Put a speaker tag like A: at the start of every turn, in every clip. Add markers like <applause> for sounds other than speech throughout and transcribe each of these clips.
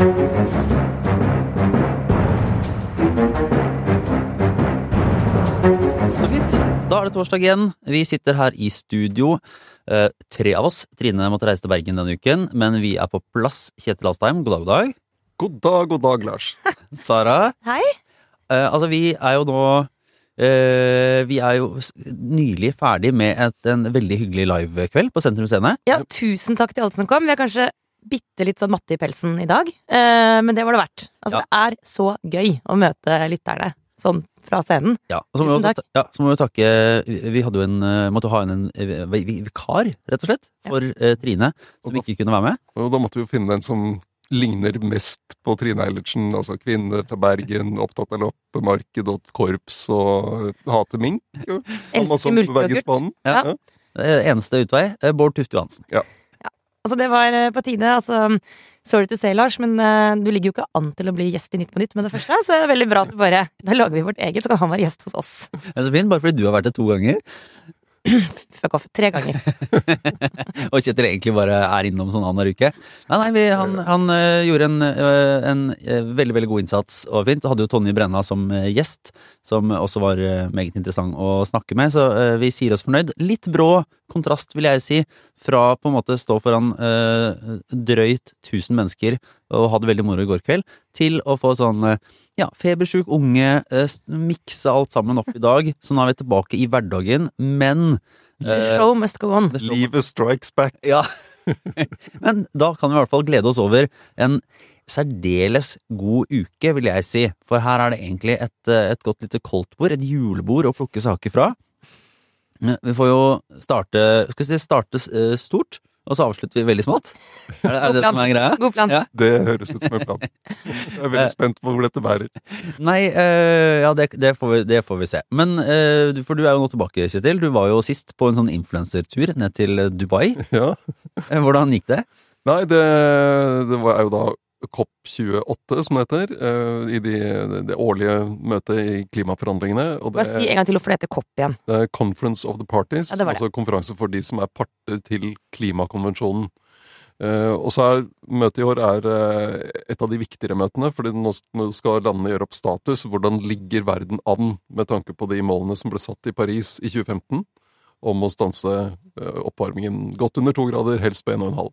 A: Så fint. Da er det torsdag igjen. Vi sitter her i studio. Eh, tre av oss. Trine måtte reise til Bergen denne uken, men vi er på plass. Kjetil Astheim, god dag, god dag.
B: God dag, god dag, Lars. <laughs>
A: Sara.
C: Hei.
A: Eh, altså, vi er jo nå Uh, Vi er jo nylig ferdig med et, en veldig hyggelig livekveld på Sentrum Scene.
C: Ja, tusen takk til alle som kom. Vi er kanskje bitte litt sånn matte i pelsen i dag, eh, men det var det verdt. Altså,
A: Ja.
C: det er så gøy å møte lytterne sånn fra scenen.
A: Ja, så må, vi også, ja, så må vi takke Vi hadde jo en, eh, måtte ha inn en eh, vi- vi- vikar, rett og slett, for eh, Trine, som ikke kunne være med.
B: Og da måtte vi jo finne en som ligner mest på Trine Eilertsen. Altså kvinne fra Bergen, opptatt av loppemarked og korps og hater mink.
C: Elsker.
B: Bergensbanen.
A: Ja.
B: Ja.
A: Eneste utvei. eh, Bård Tufte Johansen.
C: Altså, det var eh, på tide. Altså, sorry to say, Lars, men eh, du ligger jo ikke an til å bli gjest i Nytt på Nytt med det første, så det er veldig bra at du bare Da lager vi vårt eget, så kan han være gjest hos oss. <laughs>
A: Det er så fint, bare fordi du har vært det to ganger,
C: Fuck off. Tre ganger. <laughs>
A: og Kjetil egentlig bare er innom sånn annenhver uke. Nei, nei, vi, han, han øh, gjorde en, øh, en øh, veldig veldig god innsats og fint. Hadde jo Tonje Brenna som gjest, som også var meget interessant å snakke med, så vi sier oss fornøyd. Litt brå kontrast, vil jeg si, fra på en måte stå foran eh, drøyt 1000 mennesker og hadde veldig moro i går kveld, til å få sånn øh, ja, febersjuk unge, eh, mikse alt sammen opp i dag. Så nå er vi tilbake i hverdagen, men
C: The
A: øh,
C: show must go on.
B: Livet strikes back.
A: ja. <laughs> Men da kan vi i hvert fall glede oss over en særdeles god uke, vil jeg si. For her er det egentlig et, eh, et godt lite koldtbord, et julebord å plukke saker fra. Vi får jo starte Skal vi si starte eh, stort, og så avslutter vi veldig smått. Er det er det, det som er greia?
C: God plan.
A: Ja.
B: Det høres ut som en plan. Jeg er veldig spent på hvor dette bærer.
A: Nei, uh, ja, det, det, får vi, det får vi se. Men uh, For du er jo nå tilbake, Kjetil. Du var jo sist på en sånn influensertur ned til Dubai. <laughs>
B: Ja.
A: Eh, Hvordan gikk det?
B: Nei, det, det var jo da COP28, som det heter, i i de, det årlige møtet i klimaforhandlingene. Og
C: Bare si en gang til hvorfor det heter COP igjen.
B: Det er Conference of the Parties,
C: Ja, det det.
B: altså konferanse for de som er parter til klimakonvensjonen. Eh, og så er møtet i år er eh, et av de viktigere møtene, fordi nå skal landene gjøre opp status. Hvordan ligger verden an med tanke på de målene som ble satt i Paris i 2015 om å stanse eh, oppvarmingen godt under to grader, helst på 1,5.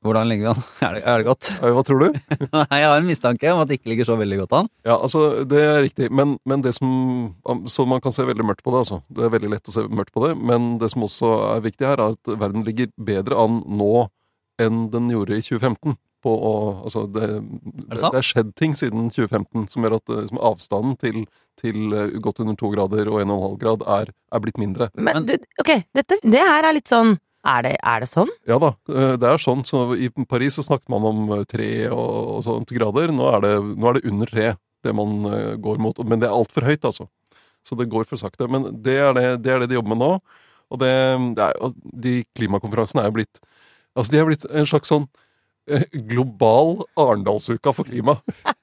A: Hvordan ligger vi an? <laughs> Er det, er det godt?
B: Hva tror du? <laughs>
A: Nei, jeg har en mistanke om at det ikke ligger så veldig godt an.
B: Ja, altså, det er riktig. Men, men det som Så man kan se veldig mørkt på det, altså. Det er veldig lett å se mørkt på det. Men det som også er viktig her, er at verden ligger bedre an nå enn den gjorde i 2015. På å, altså det, det,
A: sant?
B: det er skjedd ting siden 2015 som gjør at eh, som avstanden til, til eh, godt under to grader og 1,5 grad er, er blitt mindre.
C: Men
A: Men-
C: du, ok, dette, det her er litt sånn er det, er det sånn?
B: Ja da, eh, det er sånn. Så I Paris så snakket man om eh, tre og, og sånt grader. Nå er, det, nå er det under tre det man eh, går mot. Men det er altfor høyt, altså. Så det går for sakte. Men det er det, det, er de jobber med nå. Og og de klimakonferansene er jo blitt Altså, de er blitt en slags sånn <laughs> global Arendalsuka for klima.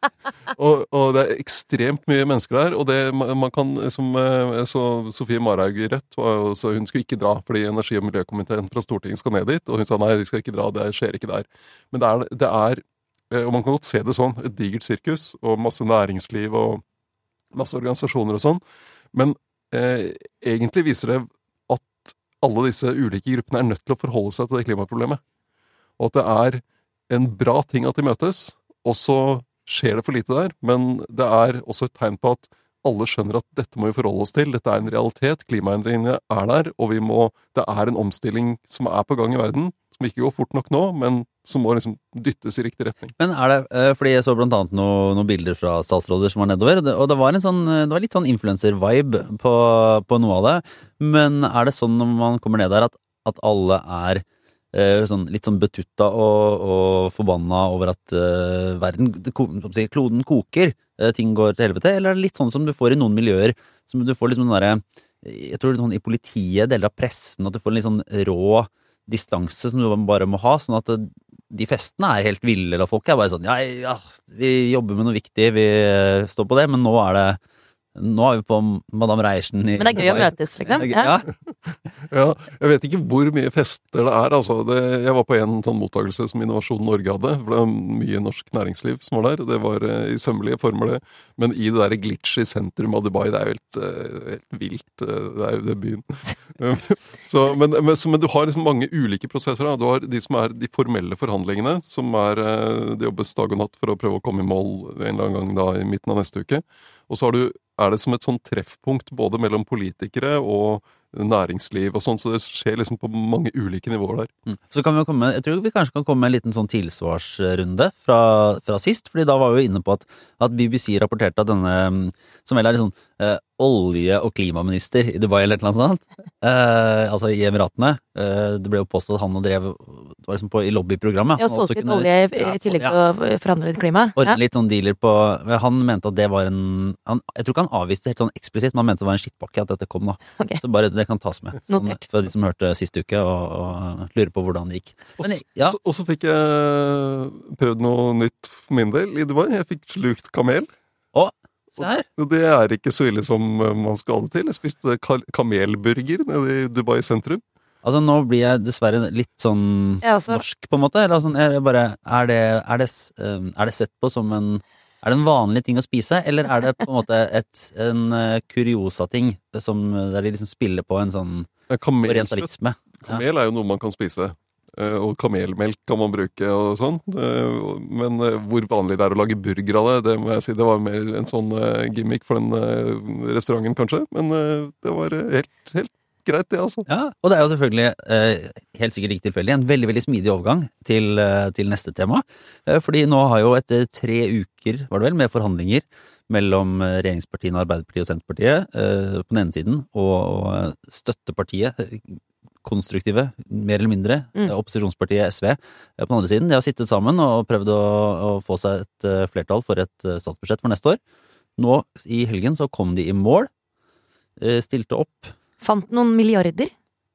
B: <laughs> og, og det er ekstremt mye mennesker der. Og det man kan som eh, Så Sofie Marhaug i Rødt så hun skulle ikke dra fordi energi- og miljøkomiteen fra Stortinget skal ned dit. Og hun sa nei, vi skal ikke dra, det skjer ikke der. Men det er, det er eh, og man kan godt se det sånn, et digert sirkus og masse næringsliv og masse organisasjoner og sånn. Men eh, egentlig viser det at alle disse ulike gruppene er nødt til å forholde seg til det klimaproblemet. Og at det er en bra ting at de møtes, og så skjer det for lite der. Men det er også et tegn på at alle skjønner at dette må vi forholde oss til. Dette er en realitet. Klimaendringene er der, og må, det er en omstilling som er på gang i verden. Som ikke går fort nok nå, men som må liksom dyttes i riktig retning.
A: Men er det, eh, fordi jeg så blant annet noe- noen bilder fra statsråder som var nedover, og det- var, sånn, det var litt sånn influencer-vibe på, på noe av det. Men er det sånn når man kommer ned der at, at alle er sånn, litt sånn betutta og, og forbanna over at eh, verden, kloden koker, eh, ting går til helvete, eller er det litt sånn som du får i noen miljøer, som du får liksom den derre jeg tror sånn i politiet, deler av pressen, at du får en litt sånn rå distanse som du bare må ha, sånn at de festene er helt ville, eller folk er bare sånn ja, ja, vi jobber med noe viktig, vi står på det, men nå er det Nå er vi på Madame Reiersen i
C: Men det er gøy å møtes, liksom.
A: Ja.
C: Ja. <laughs>
B: Ja, jeg vet ikke hvor mye fester det er. Altså. Det, jeg var på en sånn mottakelse som Innovasjon Norge hadde. For det var mye norsk næringsliv som var der. Det var eh, i sømmelige former, det. Men i det derre glitch i sentrum av Dubai, det er jo helt, eh, helt vilt. eh, Det er jo det byen. <laughs> så, men, men, så, men du har liksom mange ulike prosesser. Da. Du har de som er de formelle forhandlingene, som er eh, Det jobbes dag og natt for å prøve å komme i mål en eller annen gang da i midten av neste uke. Og så har du er det som et sånn treffpunkt både mellom politikere og næringsliv og sånn, så det skjer liksom på mange ulike nivåer der.
A: Mm. Så kan vi jo komme, jeg tror vi kanskje kan komme med en liten sånn tilsvarsrunde fra, fra sist, fordi da var vi jo inne på at, at BBC rapporterte at denne, mm, som vel er liksom eh, olje- og klimaminister i Dubai eller et eller annet sånt, eh, altså i Emiratene, eh, det ble jo påstått at han og drev, det var liksom på, i lobbyprogrammet.
C: Ja, solgte litt olje i-
A: Ja,
C: i tillegg
A: ja.
C: til å forhandle litt klima.
A: Ordne
C: Ja.
A: litt sånn dealer på Han mente at det var en han, Jeg tror ikke han avviste det helt sånn eksplisitt, men han mente det var en skittpakke at dette kom nå. <laughs>
C: Okay.
A: Så bare det kan tas med. Sånn, for de som hørte sist uke og, og lurer på hvordan det gikk.
B: Og
A: Men,
B: så-
A: ja.
B: og så fikk jeg prøvd noe nytt for min del i Dubai. Jeg fikk slukt kamel.
A: Å, se her.
B: Og det er ikke så ille som eh, man skal ha det til. Jeg spiste kamelburger nede i Dubai sentrum.
A: Altså, nå blir jeg dessverre litt sånn norsk, på en måte. Eller sånn, jeg bare, er, det, er, det, um, er det sett på som en Er det en vanlig ting å spise, eller er det på en måte et, en uh, kuriosa-ting der de liksom spiller på en sånn
B: kamel,
A: orientalisme?
B: Kamel er jo noe man kan spise. Eh, Og kamelmelk kan man bruke og sånn. Eh, Men eh, hvor vanlig det er å lage burger av det, det må jeg si. Det var mer en sånn eh, gimmick for den eh, restauranten, kanskje. Men eh, det var eh, helt, helt greit, det, altså.
A: Ja, og det er jo selvfølgelig, eh, helt sikkert ikke tilfeldig, en veldig veldig smidig overgang til, eh, til neste tema. Eh, fordi nå har jo etter tre uker, var det vel, med forhandlinger mellom regjeringspartiene Arbeiderpartiet og Senterpartiet eh, på den ene siden, og, og støttepartiet, konstruktive, mer eller mindre,
C: Mm.
A: opposisjonspartiet SV eh, på den andre siden. De har sittet sammen og prøvd å, å få seg et flertall for et statsbudsjett for neste år. Nå i helgen så kom de i mål, eh, stilte opp
C: Fant noen milliarder.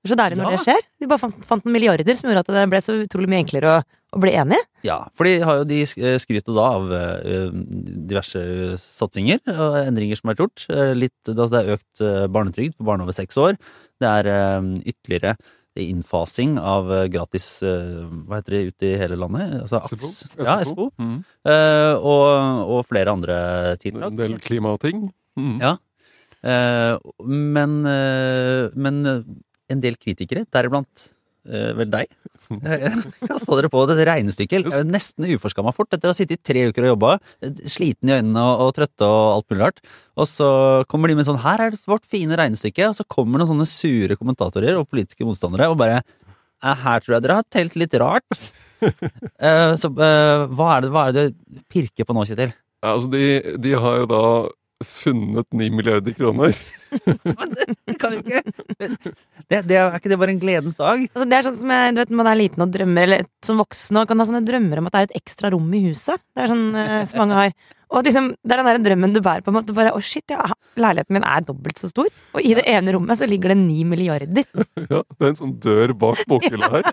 C: Det er så deilig når
A: Ja.
C: det skjer. De bare fant, fant noen milliarder som gjorde at det ble så utrolig mye enklere å, å bli enig.
A: Ja, for de har jo de sk- skryter da av eh, diverse satsinger og endringer som er gjort. Eh, Litt, altså det er økt eh, barnetrygd for barn over seks år. Det er eh, ytterligere innfasing av eh, gratis eh, Hva heter det ute i hele landet? Altså
B: SFO.
A: AKS. Ja, SFO.
B: Mm.
A: Eh, Og, og flere andre tiltak.
B: En del klimating. Mm.
A: Ja. Eh, men, eh, men eh, en del kritikere, deriblant vel deg, <laughs> kasta dere på dette regnestykket nesten uforskamma fort etter å ha sittet i tre uker og jobba, sliten i øynene og, og trøtte og alt mulig rart. Og så kommer de med sånn 'her er det vårt fine regnestykke', og så kommer noen sånne sure kommentatorer og politiske motstandere og bare «Eh, her tror jeg dere har telt litt rart. uh, <laughs> så uh, hva er det hva er det du pirker på nå, Kjetil?
B: Ja, altså de, de har jo da funnet ni milliarder kroner.
A: Men <laughs> det, kan jo ikke det, det, Er ikke det bare en gledens dag?
C: Altså, det er sånn som jeg, du vet, man er liten og drømmer, eller som voksen og kan ha sånne drømmer om at det er et ekstra rom i huset. Det er sånn eh, som mange har. Og liksom, det er den der drømmen du bærer på en måte. Bare, å shit, ja, leiligheten min er dobbelt så stor, og i det ene rommet så ligger det ni milliarder. <laughs>
B: Ja, det er en sånn dør bak bokhylla her.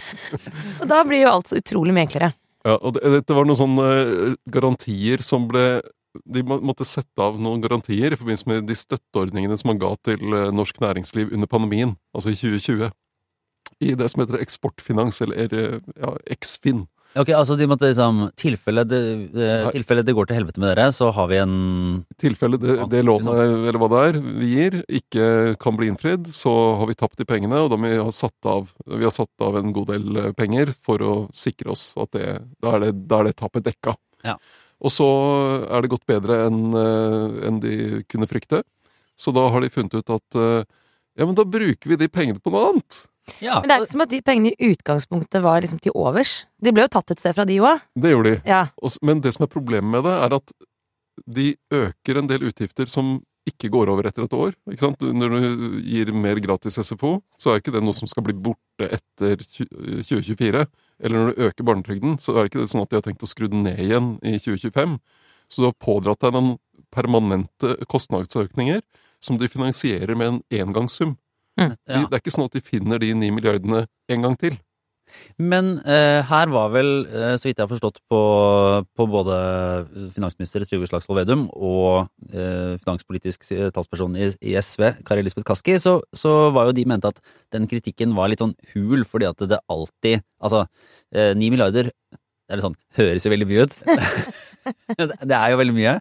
B: <laughs>
C: Og da blir jo alt så utrolig mye enklere.
B: Ja, og det, dette var noen sånne eh, garantier som ble De måtte sette av noen garantier i forbindelse med de støtteordningene som man ga til eh, norsk næringsliv under pandemien, altså i 2020. I det som heter Eksportfinans, eller eh, ja, Eksfin.
A: Ok, altså de måtte liksom tilfelle det, det, tilfelle det går til helvete med dere, så har vi en
B: tilfelle det, det lånet, eller hva det er, vi gir, ikke kan bli innfridd, så har vi tapt de pengene, og da må vi ha satt av, vi har satt av en god del eh, penger for å sikre oss at det, da er det, da er det tapet dekka.
A: Ja.
B: Og så er det gått bedre enn en de kunne frykte. Så da har de funnet ut at eh, ja, men da bruker vi de pengene på noe annet.
A: Ja,
C: Men det er ikke som at de pengene i utgangspunktet var liksom til overs. De ble jo tatt et sted fra de òg.
B: Det gjorde de.
C: Ja.
B: Men det som er problemet med det, er at de øker en del utgifter som ikke går over etter et år. Ikke sant? Når du gir mer gratis SFO, så er ikke det noe som skal bli borte etter 2024. Eller når du øker barnetrygden, så er det ikke det sånn at de har tenkt å skru den ned igjen i 2025. Så du har pådratt deg noen permanente kostnadsøkninger som de finansierer med en engangssum. Mm,
A: ja.
B: det er ikke sånn at de finner de ni milliardene en gang til.
A: Men eh, her var vel, eh, så vidt jeg har forstått på, på både finansminister Trygve Slagsvold Vedum og eh, finanspolitisk talsperson i, i SV, Kari Elisabeth Kaski, så, så, var jo de mente at den kritikken var litt sånn hul, fordi at det alltid Altså, eh, ni milliarder det sånn, høres jo veldig mye ut. <laughs> det er jo veldig mye.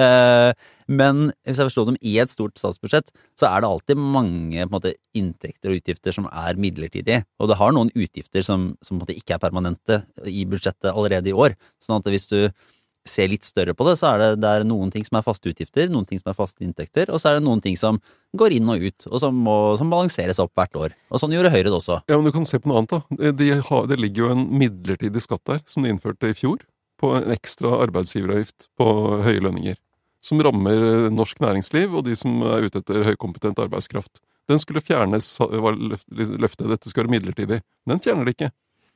A: Eh, men hvis jeg forstår dem i et stort statsbudsjett, så er det alltid mange måte, inntekter og utgifter som er midlertidige. Og det har noen utgifter som, som måte, ikke er permanente i budsjettet allerede i år. Sånn at hvis du ser litt større på det, så er det, det er noen ting som er faste utgifter, noen ting som er faste inntekter, og så er det noen ting som går inn og ut, og som, må, som balanseres opp hvert år. Og sånn gjorde Høyre det også.
B: Ja, men du kan se på noe annet, da. De det ligger jo en midlertidig skatt der, som de innførte i fjor, på en ekstra arbeidsgiveravgift på høye lønninger som rammer norsk næringsliv og de som er ute etter høykompetent arbeidskraft. Den skulle fjernes, var løftet. Dette skal være midlertidig. Den fjerner de ikke.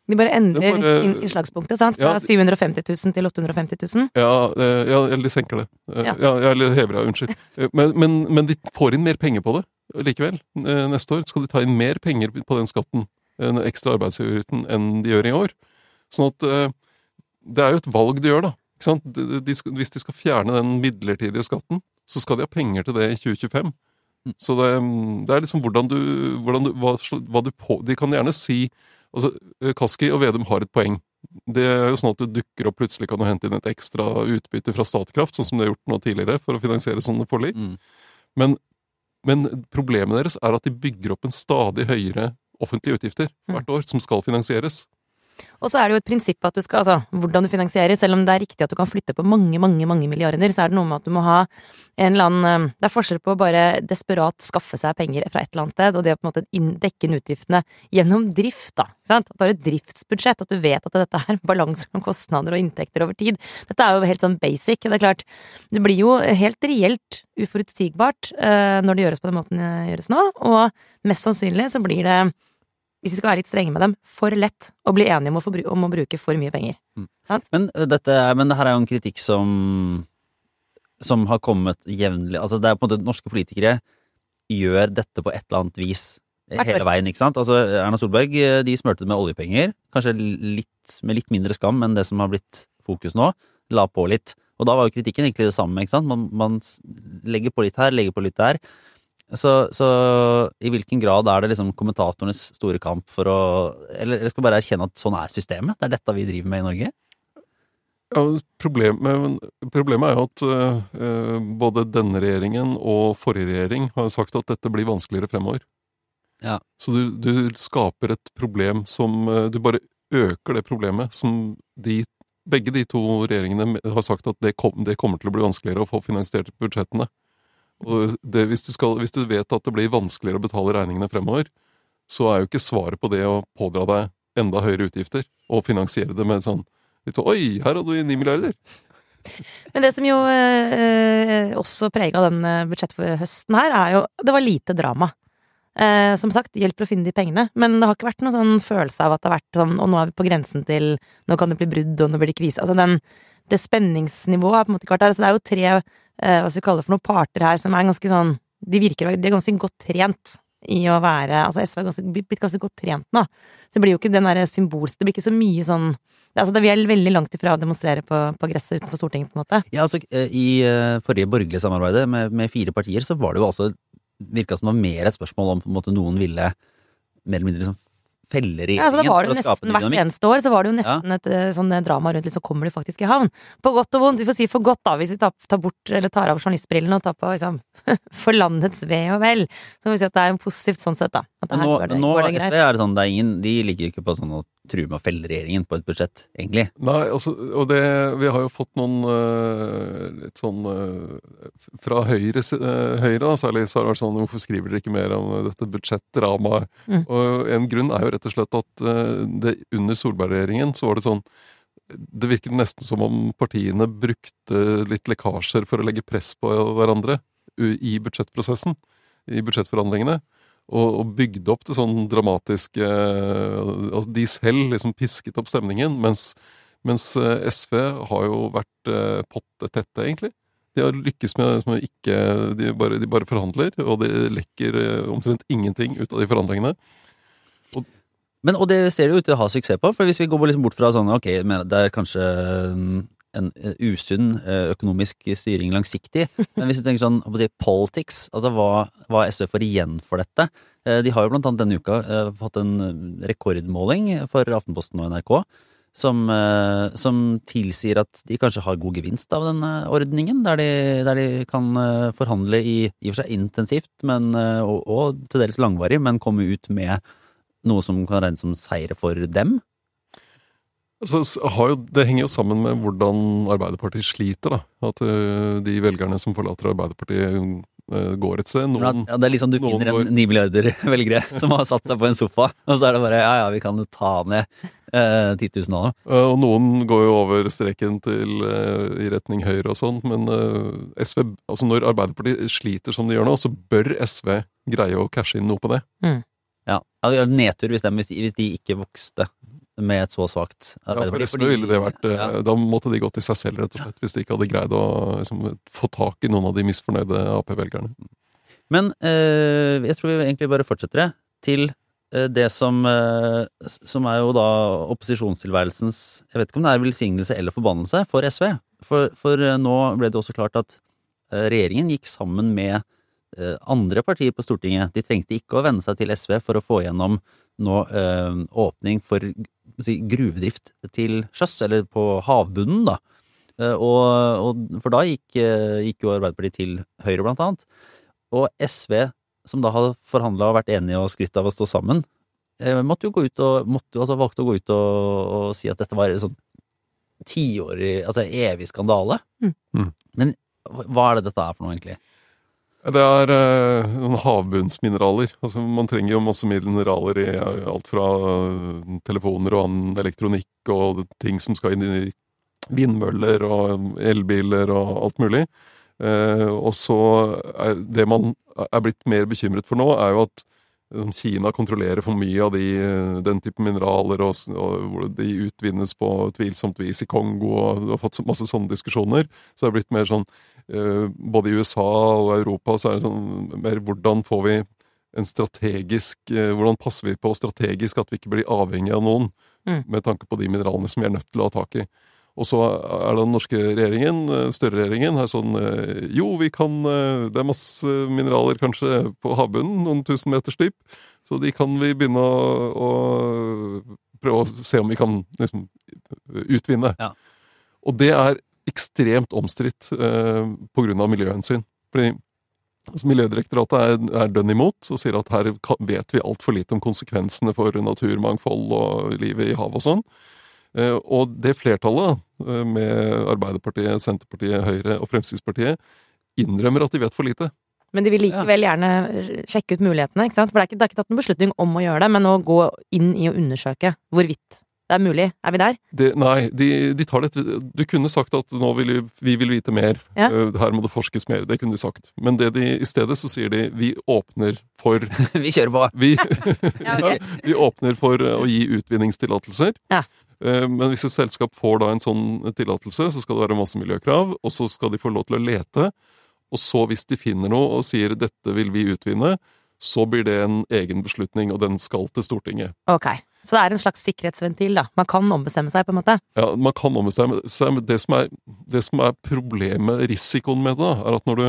C: De bare endrer bare, innslagspunktet, sant? Fra ja, 750 000 til 850 000?
B: Ja, eh, ja eller de senker det. Eh, ja, ja eller hever det, unnskyld. Eh, men, men, men, de får inn mer penger på det likevel. Neste år skal de ta inn mer penger på den skatten, den ekstra arbeidsgiveravgiften, enn de gjør i år. Sånn at det er jo et valg de gjør, da. De, de, hvis de skal fjerne den midlertidige skatten, så skal de ha penger til det i 2025. Mm. Så det, det er liksom hvordan du, hvordan du, hva, hva du på, De kan gjerne si altså, Kaski og Vedum har et poeng. Det er jo sånn at det dukker opp plutselig kan du hente inn et ekstra utbytte fra Statkraft, sånn som de har gjort nå tidligere, for å finansiere sånne forlik. Mm. Men, men, problemet deres er at de bygger opp en stadig høyere offentlige utgifter mm. hvert år, som skal finansieres.
C: Og så er det jo et prinsipp at du skal, altså, hvordan du finansierer, selv om det er riktig at du kan flytte på mange, mange, mange milliarder, så er det noe med at du må ha en eller annen eh, Det er forskjell på å bare desperat skaffe seg penger fra et eller annet sted, og det å på en måte dekke inn utgiftene gjennom drift, da. Sant? Et driftsbudsjett, at du vet at dette er balanse mellom kostnader og inntekter over tid. Dette er jo helt sånn basic. Det er klart, det blir jo helt reelt uforutsigbart uh, når det gjøres på den måten det gjøres nå, og mest sannsynlig så blir det hvis vi skal være litt strenge med dem, for lett å bli enige om å, om å bruke for mye penger. Mm.
A: Men, eh, dette, men det her er jo en kritikk som som har kommet jevnlig Altså, det er på en måte norske politikere gjør dette på et eller annet vis hele veien, ikke sant? Altså, Erna Solberg eh, de smurte det med oljepenger, kanskje litt, med litt mindre skam enn det som har blitt fokus nå. La på litt. Og da var jo kritikken egentlig det samme, ikke sant? Man, man legger på litt her, legger på litt der. Så, så, i hvilken grad er det liksom kommentatorenes store kamp for å Eller jeg skal bare erkjenne at sånn er systemet? Det er dette vi driver med i Norge?
B: Ja, problemet, problemet er jo at uh, både denne regjeringen og forrige regjering har sagt at dette blir vanskeligere fremover. Ja. Så du, du, skaper et problem som uh, Du bare øker det problemet som de begge de to regjeringene har sagt at det, kom, det kommer til å bli vanskeligere å få finansiert budsjettene. Og det, hvis, du skal, hvis, du vet at det blir vanskeligere å betale regningene fremover, så er jo ikke svaret på det å pådra deg enda høyere utgifter og finansiere det med sånn litt sånn, Oi, her hadde du ni milliarder!
C: Men det som jo eh, også prega den eh, budsjetthøsten her, er jo Det var lite drama. Eh, som sagt, hjelper å finne de pengene, men det har ikke vært noen sånn følelse av at det har vært sånn Og nå er vi på grensen til Nå kan det bli brudd, og nå blir det krise. Altså den, det spenningsnivået har på en måte ikke vært der. Så det er jo tre eh, hva skal vi kalle det for noen parter her som er ganske sånn De virker de er ganske godt trent i å være Altså SV er ganske, blitt ganske godt trent nå. Så det blir jo ikke den derre symbolske Det blir ikke så mye sånn Altså, Vi er veldig langt ifra å demonstrere på, på gresset utenfor Stortinget, på en måte.
A: Ja, altså, eh, I uh, forrige borgerlige samarbeidet med, med, fire partier, så var det jo også Virka som det var mer et spørsmål om på en måte noen ville mer eller mindre liksom feller regjeringen ja, altså,
C: det var det jo nesten Hvert eneste år så var det jo nesten ja. et eh, sånn eh, drama rundt liksom, kommer de faktisk i havn. På godt og vondt. Vi får si for godt, da, hvis vi tar, tar bort, eller tar av journalistbrillene og tar på liksom, <laughs> for landets ve og vel. Så kan vi si at det er positivt sånn sett, da.
A: Nå, går det, nå går det SV er det sånn, det er ingen, de ligger ikke på sånn å true med å felle regjeringen på et budsjett, egentlig.
B: Nei, altså, og det Vi har jo fått noen uh, litt sånn uh, Fra Høyre, uh, høyre da, særlig, så har det vært sånn Hvorfor skriver dere ikke mer om dette budsjettdramaet? Mm. Og en grunn er jo rett og slett at det, under Solberg-regjeringen så var det sånn det virker nesten som om partiene brukte litt lekkasjer for å legge press på hverandre i budsjettprosessen, i budsjettforhandlingene og, og bygde opp det sånn dramatiske altså De selv liksom pisket opp stemningen, mens, mens eh, SV har jo vært eh, pottetette, egentlig. De har lykkes med, med ikke de bare, de bare, forhandler, og det lekker eh, omtrent ingenting ut av de forhandlingene. Og,
A: Men, og det ser det jo ut til å ha suksess på, for hvis vi går liksom bort fra sånn, ok, det er kanskje mm, en eh, usunn eh, økonomisk styring langsiktig, <laughs> men hvis du tenker sånn, si, politics, altså hva, hva SV får igjen for dette eh, De har jo blant annet denne uka fått en rekordmåling for Aftenposten og NRK, som, som tilsier at de kanskje har god gevinst av denne ordningen, der de, der de kan forhandle i, i og for seg intensivt, men, og, og til dels langvarig, men komme ut med noe som kan regnes som seire for dem.
B: Så har jo, det henger jo sammen med hvordan Arbeiderpartiet sliter. da. At uh, de velgerne som forlater Arbeiderpartiet, uh, går et sted. Noen,
A: at, ja, det er liksom Du finner en ni milliarder <laughs> velgere som har satt seg på en sofa, og så er det bare ja ja, vi kan ta ned uh, 10 000 av dem.
B: og noen går jo over streken til, eh, i retning høyre og sånn, men eh, SV, altså når Arbeiderpartiet sliter som de gjør nå, så bør SV greie å cashe inn noe på det.
A: Ja, ja, det er Nedtur hvis, de, hvis de ikke vokste med et så svakt Arbeiderparti. Ja,
B: ville det vært, eh,
A: ja.
B: Da måtte de gått i seg selv, rett og slett, hvis de ikke hadde greid å liksom, få tak i noen av de misfornøyde Ap-velgerne.
A: Men eh, jeg tror vi egentlig bare fortsetter det til eh, det som, eh, som er jo da opposisjonstilværelsens Jeg vet ikke om det er velsignelse eller forbannelse for SV. For, for eh, nå ble det også klart at eh, regjeringen gikk sammen med eh, andre partier på Stortinget. De trengte ikke å venne seg til SV for å få gjennom nå eh, åpning for si, gruvedrift til sjøs, eller på havbunnen, da. Eh, og, og, for da gikk, eh, gikk jo Arbeiderpartiet til Høyre, blant annet. Og SV, som da hadde forhandla og vært enige og skritt av å stå sammen, eh, måtte jo gå ut og måtte, jo- altså valgte å gå ut og, og si at dette var en sånn tiårig, altså evig skandale.
C: Mm.
B: Mm.
A: Men hva er det dette er for noe, egentlig?
B: Det er eh, noen havbunnsmineraler. Altså, man trenger jo masse mineraler i eh, alt fra eh, telefoner og annen elektronikk og ting som skal inn i vindmøller og elbiler og alt mulig. Eh, og så er det man er blitt mer bekymret for nå, er jo at eh, Kina kontrollerer for mye av de, den type mineraler, og, hvor de utvinnes på tvilsomt vis i Kongo, og har fått masse sånne diskusjoner. Så det er blitt mer sånn Både i USA og Europa så er det sånn mer hvordan får vi en strategisk eh, Hvordan passer vi på strategisk at vi ikke blir avhengig av noen,
C: Mm.
B: med tanke på de mineralene som vi er nødt til å ha tak i. Og så er det den norske regjeringen, eh, større-regjeringen, her sånn eh, Jo, vi kan eh, Det er masse mineraler kanskje på havbunnen, noen tusen meters dyp, så de kan vi begynne å, å prøve å se om vi kan liksom utvinne.
A: Ja.
B: Og det er ekstremt omstridt eh, pga. miljøhensyn. Fordi altså, Miljødirektoratet er, er dønn imot og sier at her vet vi altfor lite om konsekvensene for naturmangfold og livet i havet og sånn. Eh, og det flertallet, eh, med Arbeiderpartiet, Senterpartiet, Høyre og Fremskrittspartiet, innrømmer at de vet for lite.
C: Men de vil likevel gjerne sjekke ut mulighetene, ikke sant? For det er ikke, det er ikke tatt noen beslutning om å gjøre det, men å gå inn i å undersøke hvorvidt det er mulig. Er vi der?
B: Det, nei, de, de tar det Du kunne sagt at nå vil vi, vi vil vite mer.
C: Ja.
B: Eh, Her må det forskes mer. Det kunne de sagt. Men det de, i stedet så sier de vi åpner for <laughs>
A: Vi kjører på!
B: Vi, <laughs>
C: Ja, okay.
B: ja, <laughs> vi åpner for å gi utvinningstillatelser.
C: Ja.
B: Eh, Men hvis et selskap får da en sånn tillatelse, så skal det være masse miljøkrav, og så skal de få lov til å lete. Og så, hvis de finner noe og sier 'dette vil vi utvinne', så blir det en egen beslutning, og den skal til Stortinget.
C: Ok. Så det er en slags sikkerhetsventil, da. Man kan ombestemme seg, på en måte.
B: Ja, Man kan ombestemme seg, men det som er, det som er problemet, risikoen med det, da, er at når du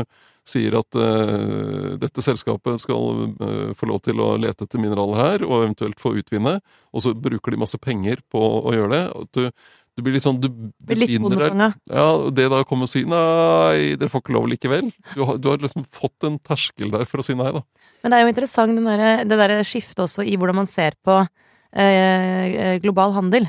B: sier at uh, dette selskapet skal uh, få lov til å lete etter mineraler her, og eventuelt få utvinne, og så bruker de masse penger på å gjøre det du, du blir litt sånn Du, du
C: litt
B: deg ja, Det da å komme og si 'nei, dere får ikke lov likevel', du har, du har liksom fått en terskel der for å si nei, da.
C: Men det er jo interessant den der, det derre skiftet også i hvordan man ser på global handel.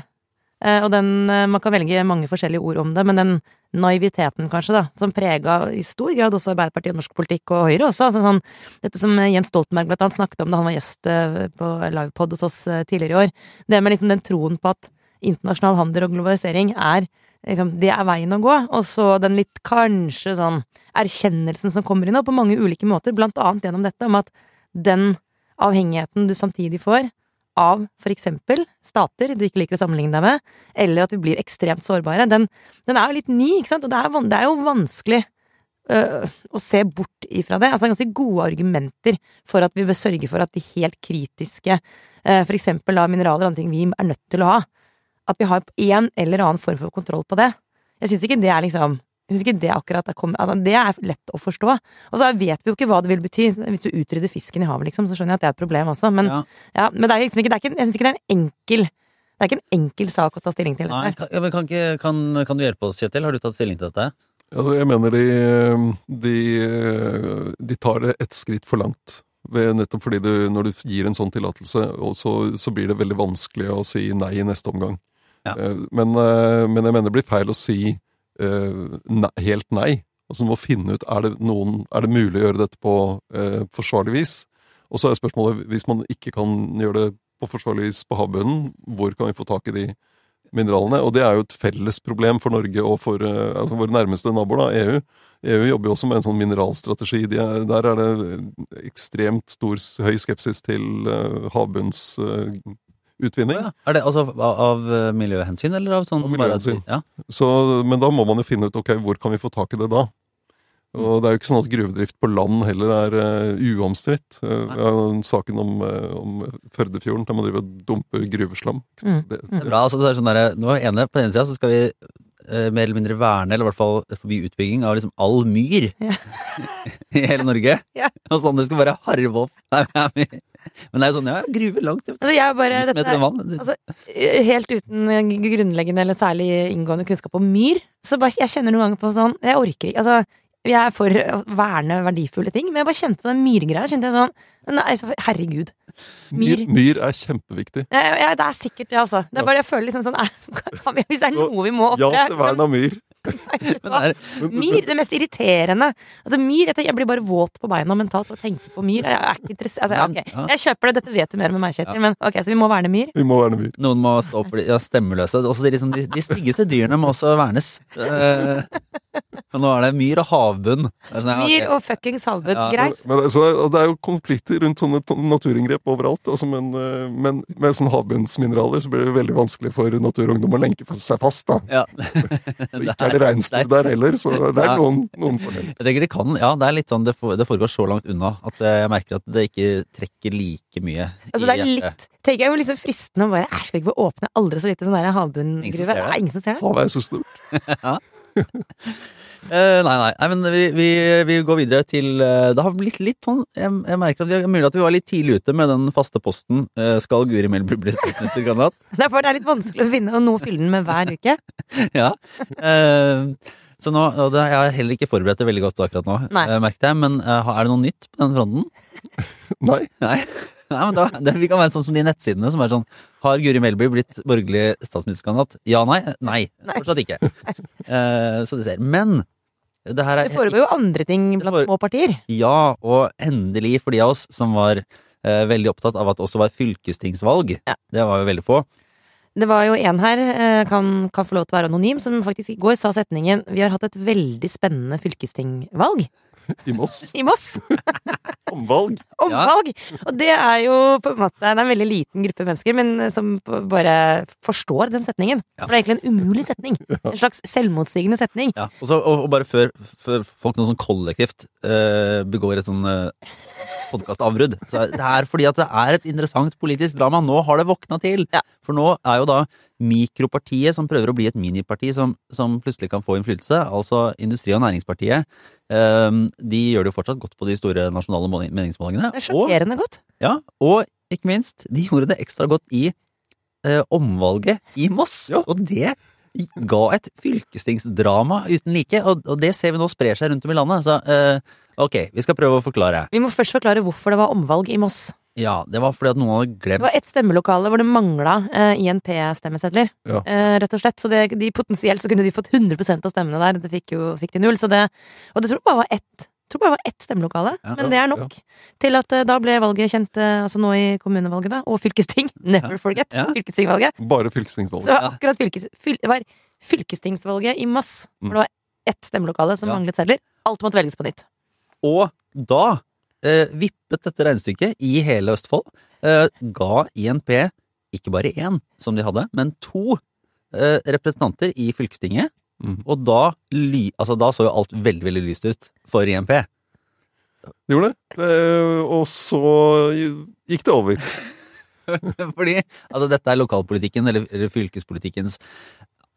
C: Eh, og den eh, Man kan velge mange forskjellige ord om det, men den naiviteten, kanskje, da, som prega i stor grad også Arbeiderpartiet og norsk politikk, og Høyre også. Altså, sånn, dette som Jens Stoltenberg blant annet snakket om da han var gjest eh, på livepod hos oss eh, tidligere i år. Det med liksom den troen på at internasjonal handel og globalisering er liksom, det er veien å gå. Og så den litt kanskje sånn erkjennelsen som kommer inn nå på mange ulike måter, blant annet gjennom dette om at den avhengigheten du samtidig får av eksempel stater du ikke liker å sammenligne deg med, eller at vi blir ekstremt sårbare, den, den er jo litt ny, ikke sant? Og det er, det er jo vanskelig øh, å se bort ifra det. Altså det er ganske gode argumenter for at vi bør sørge for at de helt kritiske, øh, da mineraler og andre ting vi er nødt til å ha, at vi har en eller annen form for kontroll på det. Jeg syns ikke det er liksom jeg synes ikke Det akkurat er kommet, altså det er lett å forstå. Og så vet vi jo ikke hva det vil bety. Hvis du utrydder fisken i havet, liksom, så skjønner jeg at det er et problem også. Men,
A: Ja.
C: ja, men det er liksom ikke, det er ikke, jeg syns ikke det er en enkel Det er ikke en enkel sak å ta stilling til.
A: Nei, kan, ja, men kan, ikke, kan, kan du hjelpe oss, Kjetil? Har du tatt stilling til dette?
B: Ja, jeg mener de, de, de tar det ett skritt for langt. Ved nettopp fordi du, når du gir en sånn tillatelse, så, så blir det veldig vanskelig å si nei i neste omgang.
A: Ja.
B: Eh, Men, eh, men jeg mener det blir feil å si eh, nei, helt nei. Altså Du må finne ut er det, noen, er det mulig å gjøre dette på eh, forsvarlig vis. Og så er spørsmålet, hvis man ikke kan gjøre det på forsvarlig vis på havbunnen, hvor kan vi få tak i de mineralene? Og det er jo et felles problem for Norge og for eh, altså våre nærmeste naboer, da, EU. EU jobber jo også med en sånn mineralstrategi. De er, der er det ekstremt stor, høy skepsis til uh, havbunnsutvinning.
A: Ja. Er det altså av, av eh, miljøhensyn, eller av sånn
B: Av miljøhensyn.
A: Bare, ja.
B: Så, men da må man jo finne ut ok, hvor kan vi få tak i det da. Og det er jo ikke sånn at gruvedrift på land heller er uh, uomstridt. Uh, vi saken om, uh, om Førdefjorden, der man driver og dumper gruveslam.
C: Mm,
B: Det,
C: det,
A: Det er bra, altså det er sånn der, nå er ene, På den ene sida så skal vi mer eller mindre verne, eller i hvert fall forby utbygging av liksom all myr
C: Ja. <laughs>
A: i hele Norge. <laughs>
C: Ja.
A: Og så andre skal bare harve opp. Nei, men det er jo sånn, ja, gruve langt
C: Altså, jeg bare, dette, altså, helt uten grunnleggende eller særlig inngående kunnskap om myr, så bare, jeg kjenner noen ganger på sånn Jeg orker ikke Altså, jeg er for å verne verdifulle ting, men jeg bare kjente på den myrgreia. kjente jeg sånn Nei, herregud.
B: myr,
C: Myr.
B: myr er kjempeviktig.
C: Ja, ja, det er sikkert det, altså. Det er bare, jeg føler liksom sånn nei, <laughs> Hvis det er noe vi må
B: Ja
C: ofre
B: til vern av myr. <laughs> <laughs>
A: Men det
C: Myr, det mest irriterende. Altså, myr, jeg, tenker, jeg blir bare våt på beina mentalt av å tenke på myr. Jeg er ikke altså,
A: okay.
C: Jeg kjøper det, dette vet du mer med meg, Kjetil, men ok, så vi må verne myr.
B: Vi må verne myr.
A: noen må stå opp for de ja, stemmeløse. Også de, liksom, de, de styggeste dyrene må også vernes. Eh, Men nå er det myr og havbunn. Sånn, ja,
C: Myr og fuckings havbunn.
A: Ja,
C: Greit.
B: Men, så, det er jo konflikter rundt sånne naturinngrep overalt. Altså, men, eh, men med sånne havbunnsmineraler så blir det veldig vanskelig for Naturungdom å lenke seg fast. da.
A: Ja. <laughs>
B: Ikke er det reinsdyr der heller, så det er
A: Ja.
B: noen, noen fordeler.
A: Jeg tenker det kan, ja, det er litt sånn, det, foregår så langt unna at eh, jeg merker at det ikke trekker like mye
C: Altså, det er litt tenker jeg jo liksom fristende å bare Æsj, skal vi ikke åpne aldri så lite sånn der havbunngruve? ingen som ser det.
B: Havet er så stort. <laughs> <laughs>
A: Eh, nei, nei, nei, men vi, vi, vi går videre til uh, Det har blitt litt sånn Jeg, jeg merker at vi, mulig at vi var litt tidlig ute med den faste posten. Uh, skal Guri Melby bli statsministerkandidat? <laughs>
C: Derfor det er litt vanskelig å finne noe å fylle den med hver uke. <laughs>
A: ja. Så nå, og det, Jeg har heller ikke forberedt det veldig godt akkurat nå, merket jeg. Men er det noe nytt på den fronten?
B: Nei.
A: Nei. Nei, men da, det, Vi kan være sånn som de nettsidene som er sånn Har Guri Melby blitt borgerlig statsministerkandidat? Ja, nei? Nei.
C: Nei.
A: Fortsatt ikke. <laughs> Uh, så det ser. Men det her er
C: Det foregår jo andre ting blant små partier.
A: Ja, og endelig for de av oss som var uh, veldig opptatt av at det også var fylkestingsvalg.
C: Ja.
A: Det var jo veldig få.
C: Det var jo en her, eh, kan, kan få lov til å være anonym, som faktisk i går sa setningen 'Vi har hatt et veldig spennende fylkestingvalg
B: I Moss.
C: i Moss'. <laughs>
B: Omvalg. <laughs>
C: Omvalg! Og det er jo på en måte Det er en veldig liten gruppe mennesker, men eh, som bare forstår den setningen.
A: Ja.
C: For det er egentlig en umulig setning. <laughs> En slags selvmotsigende setning.
A: Ja, Også, og, og bare før, før folk noe sånn kollektivt uh, begår et sånn eh, podkastavbrudd. Det er fordi at det er et interessant politisk drama. Nå har det våkna til.
C: Ja.
A: For nå er jo da mikropartiet som prøver å bli et miniparti som, som plutselig kan få innflytelse, altså Industri- og Næringspartiet, um, de gjør det jo fortsatt godt på de store nasjonale måling- meningsmålingene.
C: Det er
A: Og-
C: sjokkerende godt.
A: Ja, og ikke minst, de gjorde det ekstra godt i uh, omvalget i Moss.
B: Ja.
A: Og det ga et fylkestingsdrama uten like, og, og det ser vi nå sprer seg rundt om i landet. Så eh, ok, vi skal prøve å forklare.
C: Vi må først forklare hvorfor det var omvalg i Moss.
A: Ja, det var fordi at noen hadde glemt Det
C: var ett stemmelokale hvor det mangla eh, INP-stemmesedler.
B: Ja.
C: Eh, rett og slett. Så det, de, potensielt så kunne de fått 100% av stemmene der. Det fikk jo fikk de null. Så det, og det tror jeg bare var ett jeg tror bare det var ett stemmelokale,
A: Ja.
C: men det er nok til at eh, da ble valget kjent, eh, altså nå i kommunevalget, da, og fylkesting. <laughs> Never forget.
A: Ja.
C: Fylkestingvalget.
B: Bare fylkestingsvalget.
C: Så akkurat fylkes, fyl, det var fylkestingsvalget i Moss, hvor det var ett stemmelokale som
A: Ja.
C: manglet sedler. Alt måtte velges på nytt.
A: Og da eh, vippet dette regnestykket i hele Østfold. Eh, ga INP ikke bare én, som de hadde, men to eh, representanter i fylkestinget.
B: Mm.
A: Og da, ly, altså, da så jo alt veldig, veldig lyst ut for INP.
B: Det gjorde det. Eh, Og så gikk det over. <laughs>
A: Fordi altså, dette er lokalpolitikken, eller, eller fylkespolitikkens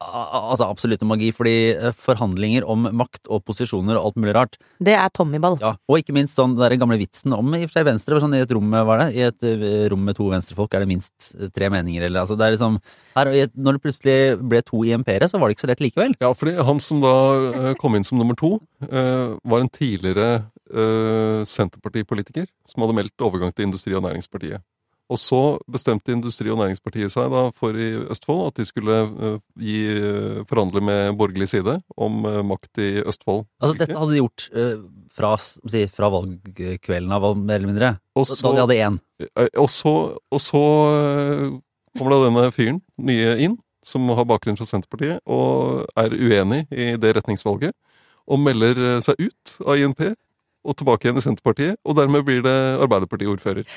A: altså, absolutte magi. Fordi eh, forhandlinger om makt og posisjoner og alt mulig rart
C: Det er Tommyball.
A: Ja, og ikke minst sånn den gamle vitsen om i og for seg Venstre. Sånn, I et rom var det? I et eh, rom med to venstrefolk er det minst eh, tre meninger. Eller, altså, det er liksom, her, i når det plutselig ble to IMP-ere, så var det ikke så lett likevel.
B: Ja, fordi han som da kom inn som nummer to, var en tidligere Senterpartipolitiker som hadde meldt overgang til Industri- og Næringspartiet. Og så bestemte Industri- og Næringspartiet seg da for i Østfold at de skulle eh, gi, forhandle med borgerlig side om eh, makt i Østfold.
A: Altså, dette hadde de gjort eh, fra, si, fra valgkvelden av, mer eller mindre.
B: Og
A: Da, de hadde én.
B: og så, og så kommer da denne fyren nye inn, som har bakgrunn fra Senterpartiet, og er uenig i det retningsvalget, og melder seg ut av INP og tilbake igjen i Senterpartiet, og dermed blir det Arbeiderparti-ordfører.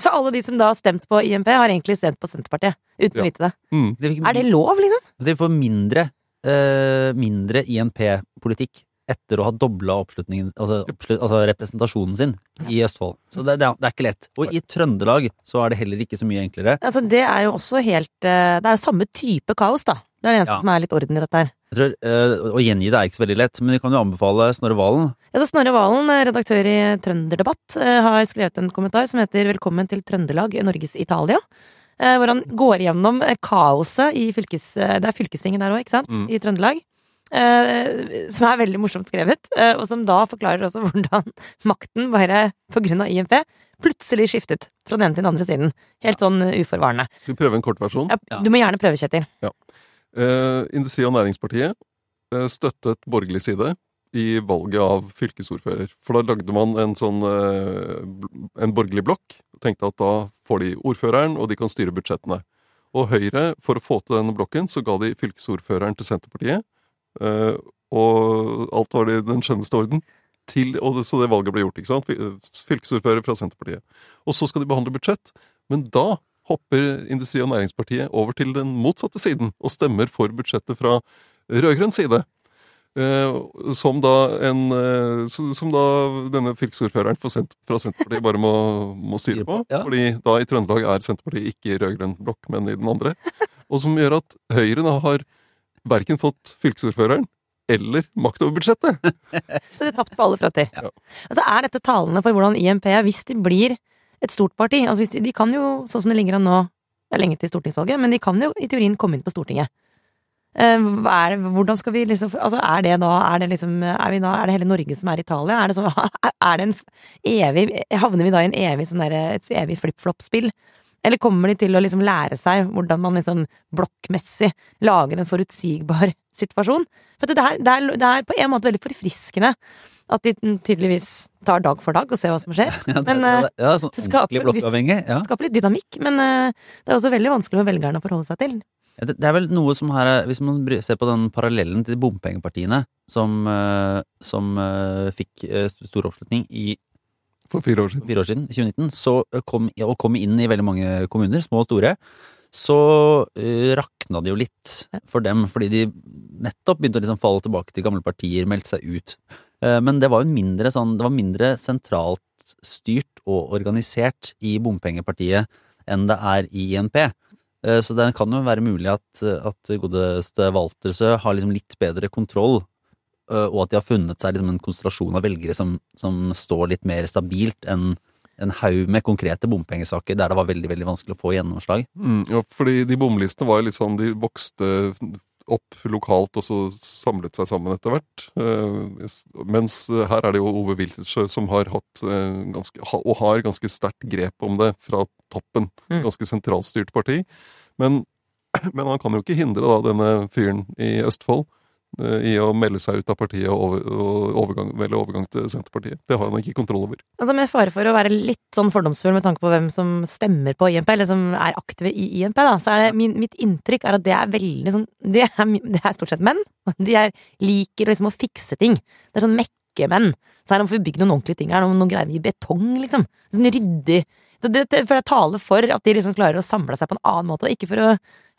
C: Så alle de som da har stemt på IMP, har egentlig stemt på Senterpartiet. Uten
B: Ja.
C: å vite det.
B: Mm.
A: De fikk
C: Er det lov, liksom?
A: Så de får mindre, uh, mindre INP-politikk etter å ha dobla oppslutningen, altså, oppslut, altså representasjonen sin i Østfold. Så det, det, er, det er ikke lett. Og i Trøndelag så er det heller ikke så mye enklere.
C: Altså, det er jo også helt eh, Det er jo samme type kaos, da. Det er det eneste
A: Ja.
C: som er litt orden i dette her.
A: Jeg tror, øh, Å gjengi det er ikke så veldig lett, men vi kan jo anbefale Snorre Valen.
C: Ja, så Snorre Valen, eh, redaktør i Trønderdebatt, eh, har skrevet en kommentar som heter 'Velkommen til Trøndelag, Norges Italia'. eh, Hvor han går gjennom kaoset i fylkes... Det er fylkestinget der òg, ikke sant?
B: Mm.
C: I Trøndelag. eh, Som er veldig morsomt skrevet, eh, og som da forklarer også hvordan makten, bare på grunn av IMP, plutselig skiftet fra den ene til den andre siden. Helt sånn uforvarende.
B: Skal vi prøve en kortversjon?
C: Ja,
A: Ja.
C: du må gjerne prøve, Kjetil.
B: Eh, Industri- og Næringspartiet eh, støttet borgerlig side i valget av fylkesordfører. For da lagde man en sånn eh, en borgerlig blokk. Tenkte at da får de ordføreren, og de kan styre budsjettene. Og Høyre, for å få til denne blokken, så ga de fylkesordføreren til Senterpartiet. eh, og alt var i den skjønneste orden. Til, og så det valget ble gjort. ikke sant? Fylkesordfører fra Senterpartiet. Og så skal de behandle budsjett. Men da hopper Industri- og Næringspartiet over til den motsatte siden og stemmer for budsjettet fra rød-grønn side. Eh, som da en eh, Som da denne fylkesordføreren fra Senterpartiet bare må, må styre på.
A: Ja.
B: Fordi da i Trøndelag er Senterpartiet ikke i rød-grønn blokk, men i den andre. Og som gjør at Høyre da har verken fått fylkesordføreren eller makt over budsjettet. <laughs>
C: Så det er tapt på alle fronter.
B: Ja.
C: Altså er dette talende for hvordan IMP, hvis de blir et stort parti altså de, de kan jo, sånn som det ligger an nå, det er lenge til stortingsvalget, men de kan jo i teorien komme inn på Stortinget. Eh, er hvordan skal vi liksom Altså er det da Er det liksom Er, vi da, er det hele Norge som er Italia? Er det sånn <laughs> Er det en evig Havner vi da i en evig sånn derre Et evig flip-flop-spill? Eller kommer de til å liksom lære seg hvordan man liksom blokkmessig lager en forutsigbar <laughs> situasjon? For det er, det, er, det er på en måte veldig forfriskende at de tydeligvis tar dag for dag og ser hva som skjer. <laughs>
A: Ja, det,
C: Men,
A: ja, ja, sånn
C: det skaper
A: ordentlig blokkavhengig. Ja.
C: Det skaper litt dynamikk, men eh, det er også veldig vanskelig for velgerne å forholde seg til.
A: Ja, Det det er vel noe som her er Hvis man ser på den parallellen til de bompengepartiene som, eh, som eh, fikk stor oppslutning i
B: For fire år siden.
A: fire år siden, 2019, så kom, og kom inn i veldig mange kommuner, små og store, så uh, rakna det jo litt for dem, fordi de nettopp begynte å liksom falle tilbake til gamle partier, meldte seg ut. Eh, men det var jo mindre sånn, det var mindre sentralt styrt og organisert i bompengepartiet enn det er i INP. Eh, Så det kan jo være mulig at, at godeste Waltersø har liksom litt bedre kontroll øh, og at de har funnet seg liksom en konsentrasjon av velgere som, som står litt mer stabilt enn en haug med konkrete bompengesaker der det var veldig veldig vanskelig å få gjennomslag.
B: Mm, ja, fordi de bomlistene var jo litt sånn De vokste opp lokalt og så samlet seg sammen etter hvert. Eh, mens her er det jo Ove Wiltsjø som har hatt eh, ganske, og har ganske sterkt grep om det fra toppen.
C: Mm.
B: Ganske sentralstyrt parti. Men, <clears throat> men han kan jo ikke hindre da denne fyren i Østfold i å melde seg ut av partiet og, over, og overgang, velge overgang til Senterpartiet. Det har han ikke kontroll over.
C: Altså Med fare for å være litt sånn fordomsfull med tanke på hvem som stemmer på INP, eller som er aktive i INP, da, så er det min, mitt inntrykk er at det er veldig sånn Det er, det er stort sett menn. <laughs> De er, liker liksom å fikse ting. Det er sånn mekkemenn. Så her må vi bygge noen ordentlige ting her. Noen, noen greier i betong, liksom. Sånn ryddig. Det, det, for jeg taler for at de liksom klarer å samle seg på en annen måte, ikke for å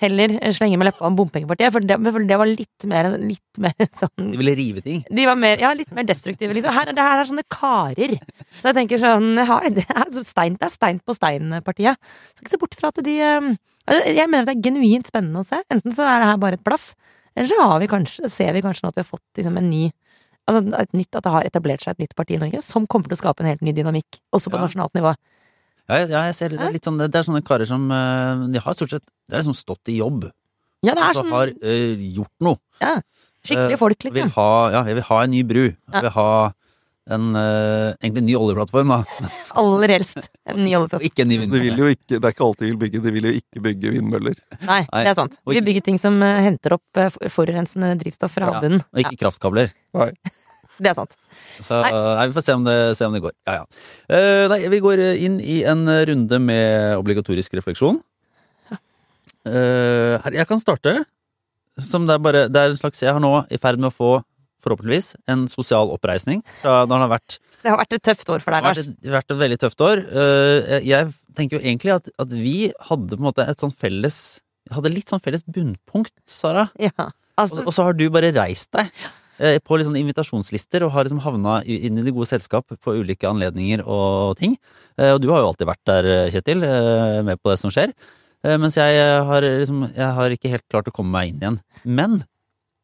C: heller slenge med leppa om bompengepartiet, for det, for det var litt mer, litt mer <laughs> sånn
A: De ville rive ting.
C: de var mer, ja, litt mer destruktive, liksom. Her, er- det her er sånne karer. Så jeg tenker sånn ja, Det er, stein, det er stein på stein-partiet. Skal ikke se bort fra at de eh, altså, Jeg mener at det er genuint spennende å se. Enten så er det her bare et blaff, eller så har vi kanskje, ser vi kanskje nå at vi har fått liksom, en ny Altså et nytt, at det har etablert seg et nytt parti i Norge som kommer til å skape en helt ny dynamikk, også på
A: Ja.
C: nasjonalt nivå.
A: Ja, ja, jeg ser det, det er litt sånn Det er sånne karer som eh, De har stort sett Det er liksom stått i jobb.
C: Ja, det er
A: Altså
C: sånn
A: har uh, gjort noe.
C: Ja, skikkelige folk,
A: Vil
C: liksom.
A: ha Ja, jeg vil ha en ny bru.
C: Ja.
A: Jeg vil ha en uh, Egentlig en ny oljeplattform, da. <laughs>
C: Aller helst en ny
A: Og ikke en ny
B: Så de vil
A: vindmølle.
B: jo ikke, det er ikke alt de vil bygge. De vil jo ikke bygge vindmøller.
C: Nei,
A: Nei.
C: det er sant. Vi bygger ting som eh, henter opp eh, forurensende drivstoff fra
A: Ja. Og ikke kraftkabler.
B: Nei.
C: Det er sant.
A: Så
C: Nei.
A: nei. vi får se om det, se om det går. Ja, ja. Uh, nei, vi går inn i en runde med obligatorisk refleksjon. Uh, her, jeg kan starte. Som det er bare Det er en slags Jeg har nå i ferd med å få, forhåpentligvis, en sosial oppreisning fra når det har vært
C: Det har vært et tøft år for
A: Det
C: deg,
A: har
C: Lars.
A: vært et, vært et veldig tøft år. Eh, Jeg tenker jo egentlig at, at vi hadde på en måte et sånn felles Hadde litt sånn felles bunnpunkt, Sara.
C: Ja.
A: Og,
C: Altså,
A: og så har du bare reist deg eh, på liksom invitasjonslister og har liksom havna inn i det gode selskap på ulike anledninger og ting. Eh, Og du har jo alltid vært der, Kjetil, eh, med på det som skjer. Eh, Mens jeg eh, har liksom Jeg har ikke helt klart å komme meg inn igjen. Men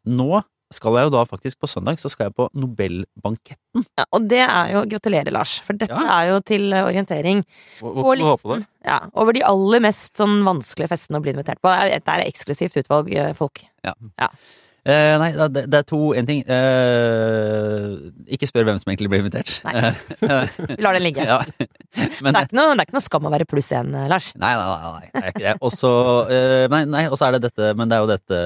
A: nå skal jeg jo da faktisk på søndag så skal jeg på Nobelbanketten.
C: ja, og det er jo Gratulerer, Lars. For dette
A: Ja.
C: er jo til eh, orientering.
B: Hva, hva skal du ha på deg?
C: Ja, over de aller mest sånn vanskelige festene å bli invitert på. Dette er eksklusivt utvalg folk. Ja. folk.
A: Eh, nei, det, det er to En ting eh, Ikke spør hvem som egentlig blir invitert.
C: Nei. <laughs> Vi lar den ligge.
A: ja. <laughs> Men,
C: det, er noe, det er ikke noe skam å være pluss én, eh, Lars.
A: Nei, nei, nei, nei, det ikke det. Og så eh, er det dette Men det er jo dette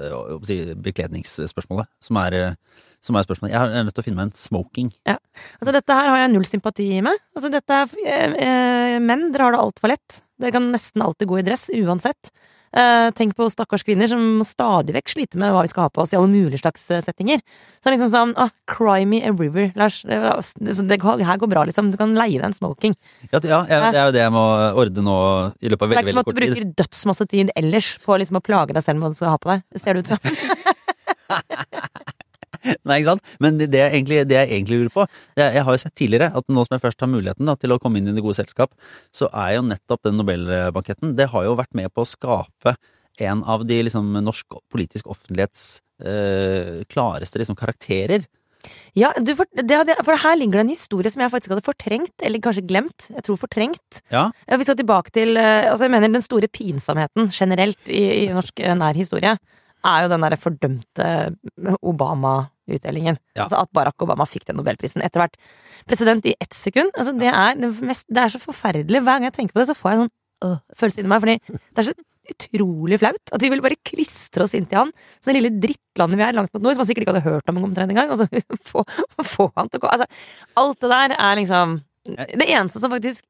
A: eh, si, bekledningsspørsmålet som er, eh, som er spørsmålet. Jeg er nødt til å finne meg en smoking.
C: Altså, dette her har jeg null sympati med. Altså, dette er Menn, dere har det altfor lett. Dere kan nesten alltid gå i dress, uansett. Eh, tenk på stakkars kvinner som stadig vekk sliter med hva vi skal ha på oss i alle mulige slags eh, settinger. Så liksom sånn ah, Cry me a river, Lars. Det, det, her går bra, liksom. Du kan leie deg en smoking.
A: Ja, det- ja jeg, det er jo det jeg må ordne nå i løpet av veldig, veldig kort tid.
C: Det er ikke som at du bruker dødsmasse tid ellers på liksom å plage deg selv med hva du skal ha på deg. Det ser det ut som. <laughs>
A: Nei, ikke sant? Men det, jeg egentlig, det jeg egentlig lurer på jeg, jeg har jo sett tidligere at nå som jeg først har muligheten da, til å komme inn i det gode selskap, så er jo nettopp den Nobelbanketten Det har jo vært med på å skape en av de liksom, norsk politisk offentlighets eh, klareste liksom, karakterer.
C: Ja, du, for, det, hadde- for her ligger det en historie som jeg faktisk hadde fortrengt, eller kanskje glemt. Jeg tror fortrengt.
A: Ja,
C: Vi skal tilbake til eh, altså jeg mener Den store pinsomheten generelt i, i norsk eh, nær historie er jo den derre fordømte Obama-utdelingen.
A: Ja.
C: Altså At Barack Obama fikk den nobelprisen etter hvert. President i ett sekund. Altså det, er, det, mest, det er så forferdelig. Hver gang jeg tenker på det, så får jeg sånn øh, følelse inni meg. Fordi det er så utrolig flaut at vi vil bare klistre oss inntil han. Så det lille drittlandet vi er langt mot nord, som han sikkert ikke hadde hørt om omtrent engang. Og så få, <laughs> få han til å gå Altså, alt det der er liksom Det eneste som faktisk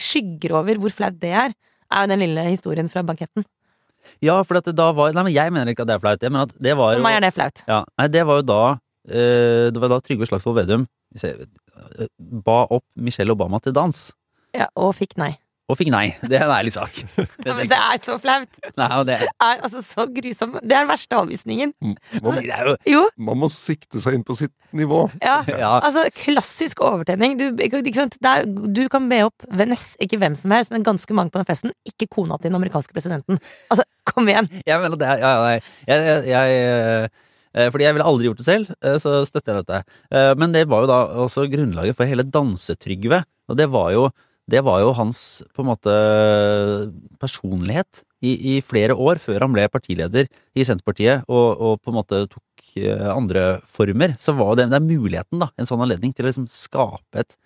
C: skygger over hvor flaut det er, er jo den lille historien fra banketten.
A: Ja for at det da var Nei, men jeg mener ikke at det er flaut. Jeg mener at det var
C: For meg er det flaut.
A: Ja, nei, det var jo da eh, Det var da Trygve Slagsvold Vedum hvis jeg- eh, ba opp Michelle Obama til dans.
C: Ja, og fikk nei.
A: Og fikk nei. Det er en ærlig sak. <laughs> Det,
C: Ja, men det er så flaut!
A: nei, og det,
C: Det er altså så grusom. Det er den verste avvisningen.
B: Man,
A: det er jo
C: Jo,
B: man må sikte seg inn på sitt nivå.
C: ja. <laughs>
A: Ja.
C: Altså, klassisk overtenning. Du, ikke sant? Det er, du kan be opp ved ikke hvem som helst, men ganske mange på den festen. Ikke kona til den amerikanske presidenten. Altså, kom igjen!
A: Jeg mener det Ja, nei. Jeg, jeg, jeg eh, fordi jeg ville aldri gjort det selv, eh, så støtter jeg dette. Eh, Men det var jo da også grunnlaget for hele Dansetrygve. Og det var jo, det var jo hans på en måte personlighet i, i flere år før han ble partileder i Senterpartiet og, og på en måte tok eh, andre former. Så var det, det er muligheten, da, en sånn anledning til å liksom skape et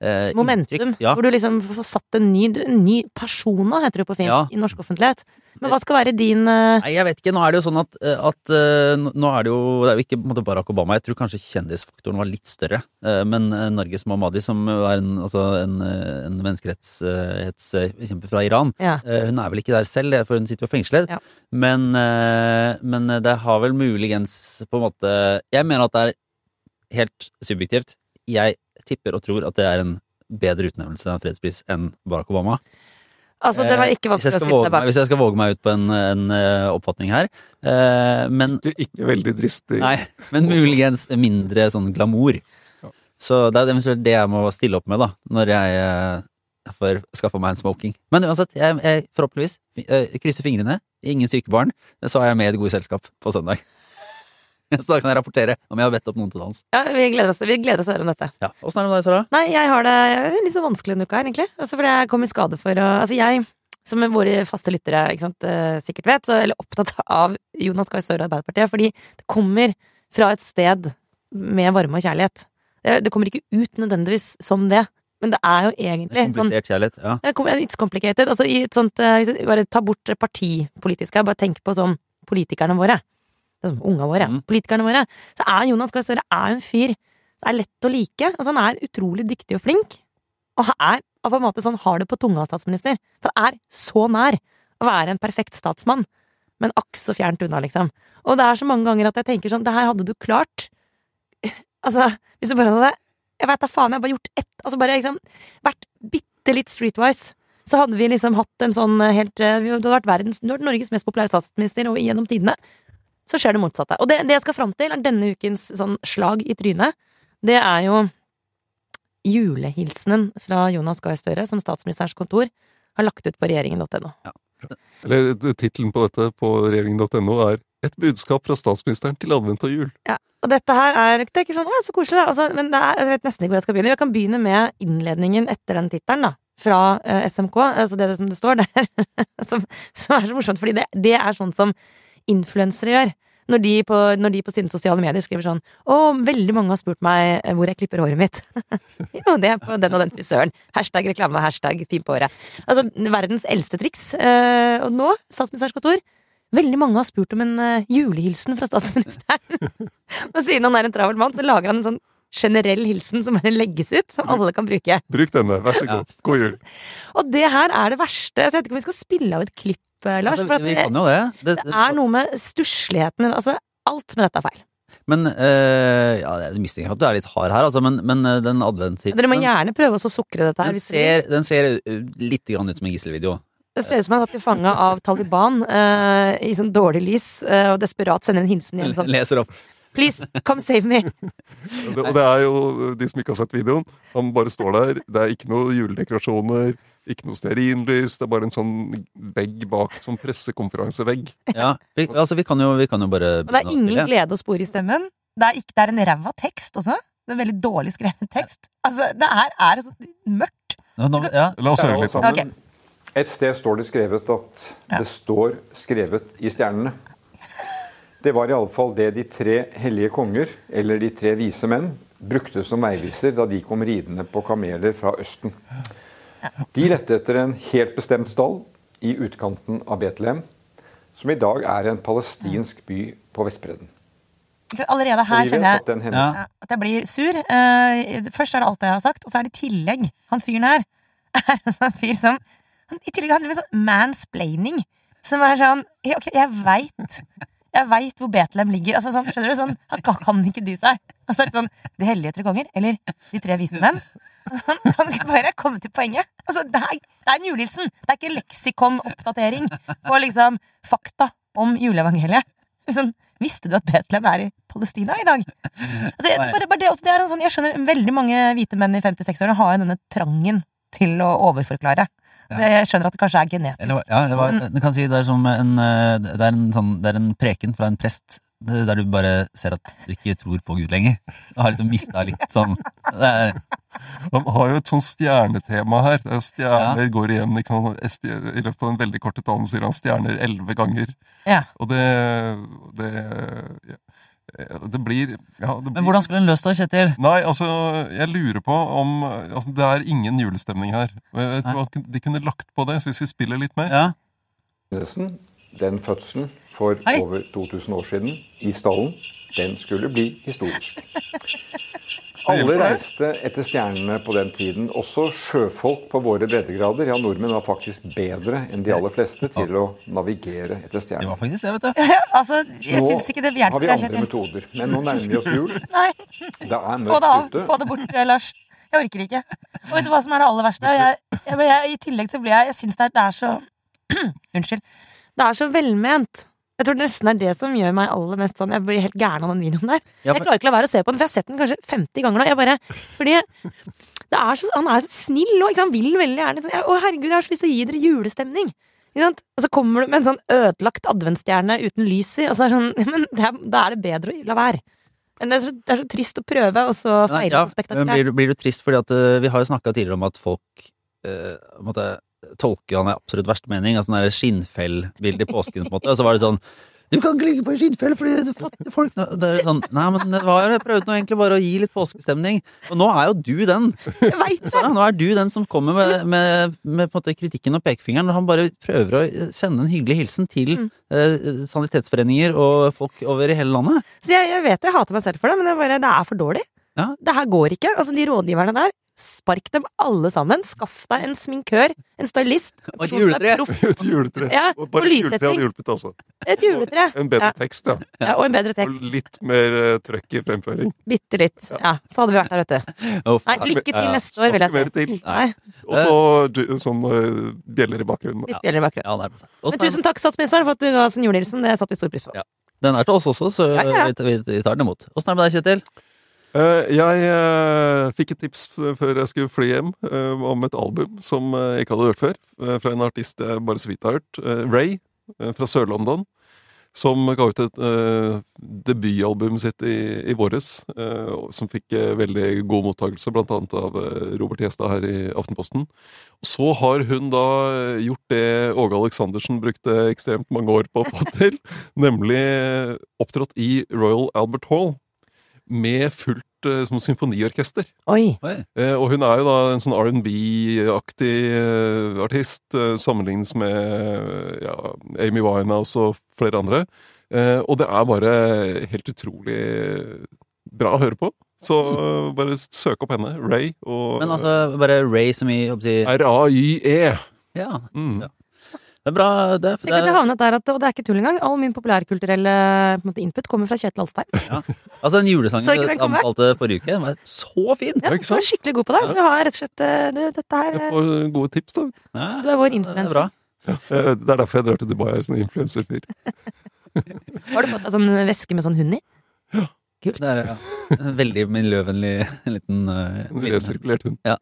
A: eh,
C: Momentum.
A: Ja.
C: Hvor du liksom får satt en ny, en ny persona, heter det på fint,
A: Ja.
C: i norsk offentlighet. Men hva skal være din eh,
A: Nei, jeg vet ikke. Nå er det jo sånn at, at eh, nå er det jo Det er jo ikke på en måte Barack Obama. Jeg tror kanskje kjendisfaktoren var litt større. Eh, Men eh, Norges Mahmadi, som er en, altså en, eh, en menneskerettighetskjemper fra Iran,
C: Ja.
A: eh, hun er vel ikke der selv, for hun sitter jo fengslet.
C: Ja.
A: Men, eh, men det har vel muligens på en måte Jeg mener at det er helt subjektivt. Jeg tipper og tror at det er en bedre utnevnelse av fredspris enn Barack Obama.
C: Altså, det var ikke
A: Eh,
C: vanskelig å stille seg
A: meg,
C: bak.
A: hvis jeg skal våge meg ut på en, en eh, oppfatning her. Eh, men
B: Ikke, ikke veldig dristig.
A: Nei, men muligens mindre sånn glamour. Så det er eventuelt det jeg må stille opp med, da, når jeg eh, får skaffa meg en smoking. Men uansett, jeg, jeg forhåpentligvis eh, krysser fingrene. Ingen syke barn. Så er jeg med i det gode selskap på søndag. <laughs> Så da kan jeg rapportere om jeg har bedt opp noen til dans.
C: Ja, vi gleder oss, vi gleder oss til å høre om dette.
A: Ja, Åssen er det med deg, Sara?
C: Nei, jeg har det litt så vanskelig denne uka her, egentlig. Altså, fordi jeg kom i skade for å Altså, jeg, som våre faste lyttere ikke sant, eh, sikkert vet, så er opptatt av Jonas Gahr Støre og Arbeiderpartiet, fordi det kommer fra et sted med varme og kjærlighet. Det, kommer ikke ut nødvendigvis som det, men det er jo egentlig sånn
A: Komplisert kjærlighet. Ja.
C: kom- It's complicated. Altså, i et sånt, eh, bare ta bort partipolitiske, bare tenk på sånn politikerne våre. Sånn unga våre.
A: Mm.
C: Politikerne våre. Så er Jonas Gahr Støre er en fyr det er lett å like. Altså, han er utrolig dyktig og flink. Og er og på en måte sånn har det på tunga statsminister. For han er så nær å være en perfekt statsmann. Men akk så fjernt unna, liksom. Og det er så mange ganger at jeg tenker sånn, det her hadde du klart. <laughs> Altså, hvis du bare hadde Jeg veit da faen, jeg har bare gjort ett Altså bare liksom vært bitte litt streetwise. Så hadde vi liksom hatt en sånn eh, helt eh, Du hadde vært verdens, du hadde vært Norges mest populære statsminister gjennom tidene. Så skjer det motsatte. Og det, det jeg skal fram til, er denne ukens sånn slag i trynet. Det er jo julehilsenen fra Jonas Gahr Støre, som statsministerens kontor har lagt ut på regjeringen.no.
B: Eller eh, tittelen på dette på regjeringen.no er 'Et budskap fra statsministeren til advent og jul'.
C: Ja, Og dette her er Det er ikke sånn 'Å, så koselig', da. Altså, men det er, jeg vet nesten ikke hvor jeg skal begynne. Jeg kan begynne med innledningen etter den tittelen, da. Fra eh, SMK. Altså det som det står der. <laughs> som, som er så morsomt, fordi det, det er sånn som influensere gjør. Når de, på, når de på sine sosiale medier skriver sånn 'Å, veldig mange har spurt meg eh, hvor jeg klipper håret mitt'. <laughs> jo, det er på den og den frisøren. Hashtag reklame, hashtag fin på håret. Altså verdens eldste triks. Uh, og nå, statsministerens kontor, veldig mange har spurt om en uh, julehilsen fra statsministeren. <laughs> og siden han er en travel mann, så lager han en sånn generell hilsen som bare legges ut, som alle kan bruke.
B: Bruk denne, vær så god. God jul.
C: Og det her er det verste. Så jeg vet ikke om vi skal spille av et klipp, Lars.
A: Altså,
C: For at
A: vi kan jo det. det,
C: det er noe med stussligheten Altså, alt med dette er feil.
A: Men øh, ja, jeg mistenker at du er litt hard her, altså, men, men eh, den adventshilsenen
C: Dere må gjerne prøve å sukre dette her.
A: den ser, den ser eh, litt grann ut som en gisselvideo.
C: Det ser ut som jeg er tatt til fange av Taliban eh, i sånn dårlig lys, eh, og desperat sender en hilsen hjem sånn
A: Leser opp.
C: Please, come save me!
B: Og det, og det er jo, de som ikke har sett videoen, han bare står der. Det er ikke noe juledekorasjoner, ikke noe stearinlys. Det er bare en sånn vegg bak, sånn pressekonferansevegg.
A: Ja, vi, altså, vi kan jo, vi kan jo bare
C: Og det er ingen
A: spille.
C: glede å spore i stemmen. Det er, ikke, det er en ræva tekst også. Det er en veldig dårlig skrevet tekst. Altså, det her er så mørkt.
A: Nå, nå, ja.
B: La oss høre litt.
D: Sammen. Et sted står det skrevet at
C: Ja.
D: det står skrevet i stjernene. Det var i alle fall det de tre hellige konger, eller de tre vise menn, brukte som veiviser da de kom ridende på kameler fra Østen. De lette etter en helt bestemt stall i utkanten av Betlehem, som i dag er en palestinsk by på Vestbredden.
C: Allerede her kjenner jeg
D: at
A: Ja.
C: at jeg blir sur. Eh, først er det alt det jeg har sagt, og så er det i tillegg Han fyren her <laughs> er en sånn fyr som han, I tillegg handler det om sånn mansplaining. Som er sånn ja, Ok, jeg veit Jeg veit hvor Betlehem ligger. Altså, sånn, skjønner du? Sånn, han kan, kan ikke dy seg. Og så er det sånn De hellige tre konger, eller De tre vise menn. Han kan ikke bare komme til poenget. Altså, det, er, det er en julehilsen. Det er ikke leksikonoppdatering på liksom fakta om juleevangeliet. Sånn, visste du at Betlehem er i Palestina i dag? Altså, det, bare, bare det, også, det er en sånn, jeg skjønner Veldig mange hvite menn i 50-60-årene har jo denne trangen til å overforklare. Jeg skjønner at det kanskje er genetisk.
A: Eller, ja, det, var, du kan si det er som en, eh, det er en, sånn, det er en preken fra en prest der du bare ser at du ikke tror på Gud lenger. Du har liksom mista litt sånn det er,
B: Han har jo et sånn stjernetema her. Det er jo Stjerner går igjen Liksom, I løpet av en veldig kort tale sier han stjerner elleve ganger.
C: Ja.
B: Og det Det, ja, det blir ja, det
A: Men
B: blir,
A: hvordan skulle en løst det, Kjetil?
B: Nei, altså, jeg lurer på om altså, Det er ingen julestemning her. Jeg tror han- De kunne lagt på det, så hvis vi spiller litt mer
A: Ja.
D: Den fødselen for
A: Hei.
D: over 2000 år siden i stallen, den skulle bli historisk. Alle reiste etter stjernene på den tiden, også sjøfolk på våre breddegrader. Ja, nordmenn var faktisk bedre enn de aller fleste til å navigere etter
A: Det var faktisk det, vet du.
C: altså, jeg
D: Nå
C: syns ikke det
D: har vi andre metoder, men nå nærmer vi oss jul. <laughs>
C: Nei,
D: Det er
C: få det
D: mørkt
C: av.
D: ute.
C: Få det bort, Lars. Jeg orker ikke. Og vet du hva som er det aller verste? Jeg, jeg, jeg, I tillegg så blir jeg Jeg syns det, er- det er så <clears throat> Unnskyld. Det er så velment. Jeg tror det nesten er det som gjør meg aller mest sånn Jeg blir helt gæren av den videoen der.
A: Ja,
C: Jeg klarer ikke å la være å se på den, for jeg har sett den kanskje 50 ganger nå. Jeg bare, fordi det er så, Han er så snill, og han vil veldig gjerne sånn, Å, herregud, jeg har så lyst til å gi dere julestemning. Og så kommer du med en sånn ødelagt adventsstjerne uten lys i, og så er det sånn Men det er, da er det bedre å la være. Men det er, så, det er så trist å prøve, og så feile
A: ja,
C: så spektakulært.
A: blir, du- blir du trist fordi at uh, vi har jo snakka tidligere om at folk uh, måtte tolke han i absolutt verste mening, altså sånn skinnfellbildet skinnfellbilde i påsken, på en måte, og så var det sånn du kan ikke ligge på en skinnfell fordi du fatter folk det er sånn, Nei, men det var, jeg prøvde nå egentlig bare å gi litt påskestemning. Og nå er jo du den.
C: Jeg vet det!
A: Sara, nå er du den som kommer med, med, med på en måte kritikken og pekefingeren, når han bare prøver å sende en hyggelig hilsen til
C: Mm.
A: eh, sanitetsforeninger og folk over i hele landet.
C: Så jeg, jeg vet jeg hater meg selv for det, men det bare, det er for dårlig.
A: Ja.
C: Det her går ikke. Altså, de rådgiverne der, spark dem alle sammen. Skaff deg en sminkør, en stylist.
A: Og et juletre. <laughs>
B: Et juletre.
C: Ja,
B: Og
C: og
B: Bare et juletre hadde hjulpet, altså.
C: Et juletre.
B: En bedre
C: Ja.
B: tekst, ja.
C: Ja, og en bedre
B: Og litt mer uh, trøkk i fremføring.
C: Bitte litt. Ja, så hadde vi vært der, vet du.
A: Uff,
C: Nei, lykke til
A: Ja.
C: neste år, vil jeg
B: mer
C: si.
B: til.
C: Nei,
B: Og så sånn uh, bjeller i bakgrunnen.
C: litt bjeller i bakgrunnen.
A: Ja, det det.
C: Men tusen takk, statsministeren, for at du ga oss en julehilsen. Det satte vi stor pris på.
A: Ja. Den er til oss også, så
C: Ja, ja.
A: Vi, vi, vi tar den imot. Åssen er det med deg, Kjetil?
B: Eh, jeg eh, fikk et tips før jeg skulle fly hjem eh, om et album som jeg ikke hadde hørt før. fra en artist jeg bare så vidt har hørt. Ray fra Sør-London. Som ga ut et debutalbum sitt i, i våres. som fikk veldig god mottakelse, blant annet av Robert Gjestad her i Aftenposten. Så har hun da gjort det Åge Aleksandersen brukte ekstremt mange år på å få <laughs> til. nemlig opptrådt i Royal Albert Hall med fullt eh, som symfoniorkester.
C: Oi.
B: Eh, og hun er jo da en sånn R&B-aktig eh, artist, eh, sammenlignes med ja, Amy Winehouse og flere andre. Eh, og det er bare helt utrolig bra å høre på. Så eh, bare søk opp henne. Ray og
A: Men altså, bare Ray som i
B: R-A-Y-E.
A: Ja.
B: Mm.
A: Ja. Det er bra. Det, er- det, er-
C: der at, og det er ikke tull engang. All min populærkulturelle på en måte, input kommer fra Kjetil Alstein. <laughs>
A: altså, den julesangen <laughs> du anbefalte forrige uke, den var så fin!
C: Ja, du er skikkelig god på det. Du har rett og slett eh, du, Dette her
B: Jeg
C: eh,
B: får gode tips, da.
A: Ja,
C: Du er vår
A: det er
C: influencer.
A: bra.
B: Eh, Det er derfor jeg drar til Dubai. Jeg er sånn influenserfyr. <laughs>
C: Har du fått deg sånn veske med sånn hund i?
A: Det er ja. en <laughs> veldig miljøvennlig liten, uh,
B: En
A: liten
B: resirkulert hund. <laughs>
A: ja.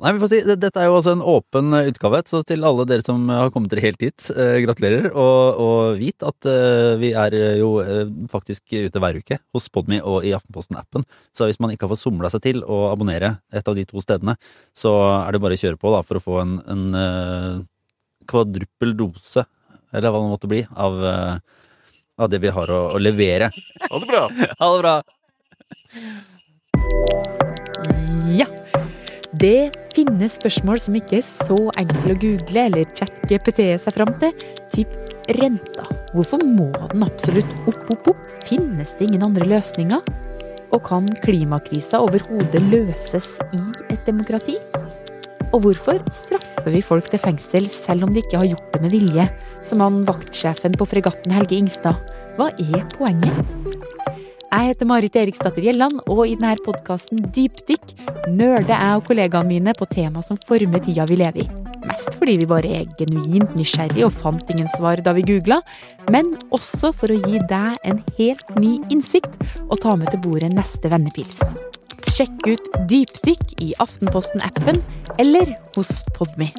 A: Nei, vi får si, Dette er jo også en åpen eh, utgave, så til alle dere som har kommet dere helt hit, eh, gratulerer. Og, og vit at eh, vi er eh, jo eh, faktisk ute hver uke hos Podme og i Aftenposten-appen. Så hvis man ikke har fått somla seg til å abonnere et av de to stedene, så er det bare å kjøre på da, for å få en, en eh, kvadruppel dose, eller hva det måtte bli, av, eh, av det vi har å, å levere.
B: Ha det bra! <laughs>
A: Ha det bra!
E: Ja. Det finnes spørsmål som ikke er så enkle å google eller chat-GPT seg fram til. Typ renta. Hvorfor må den absolutt opp, opp, opp? Finnes det ingen andre løsninger? Og kan klimakrisa overhodet løses i et demokrati? Og hvorfor straffer vi folk til fengsel selv om de ikke har gjort det med vilje? Som han vaktsjefen på fregatten Helge Ingstad. Hva er poenget? Jeg heter Marit Eriksdatter Gjelland, og i denne podkasten Dypdykk nøler jeg og kollegaene mine på tema som former tida vi lever i. Mest fordi vi bare er genuint nysgjerrige og fant ingen svar da vi googla, men også for å gi deg en helt ny innsikt og ta med til bordet neste vennepils. Sjekk ut Dypdykk i Aftenposten-appen eller hos Podme.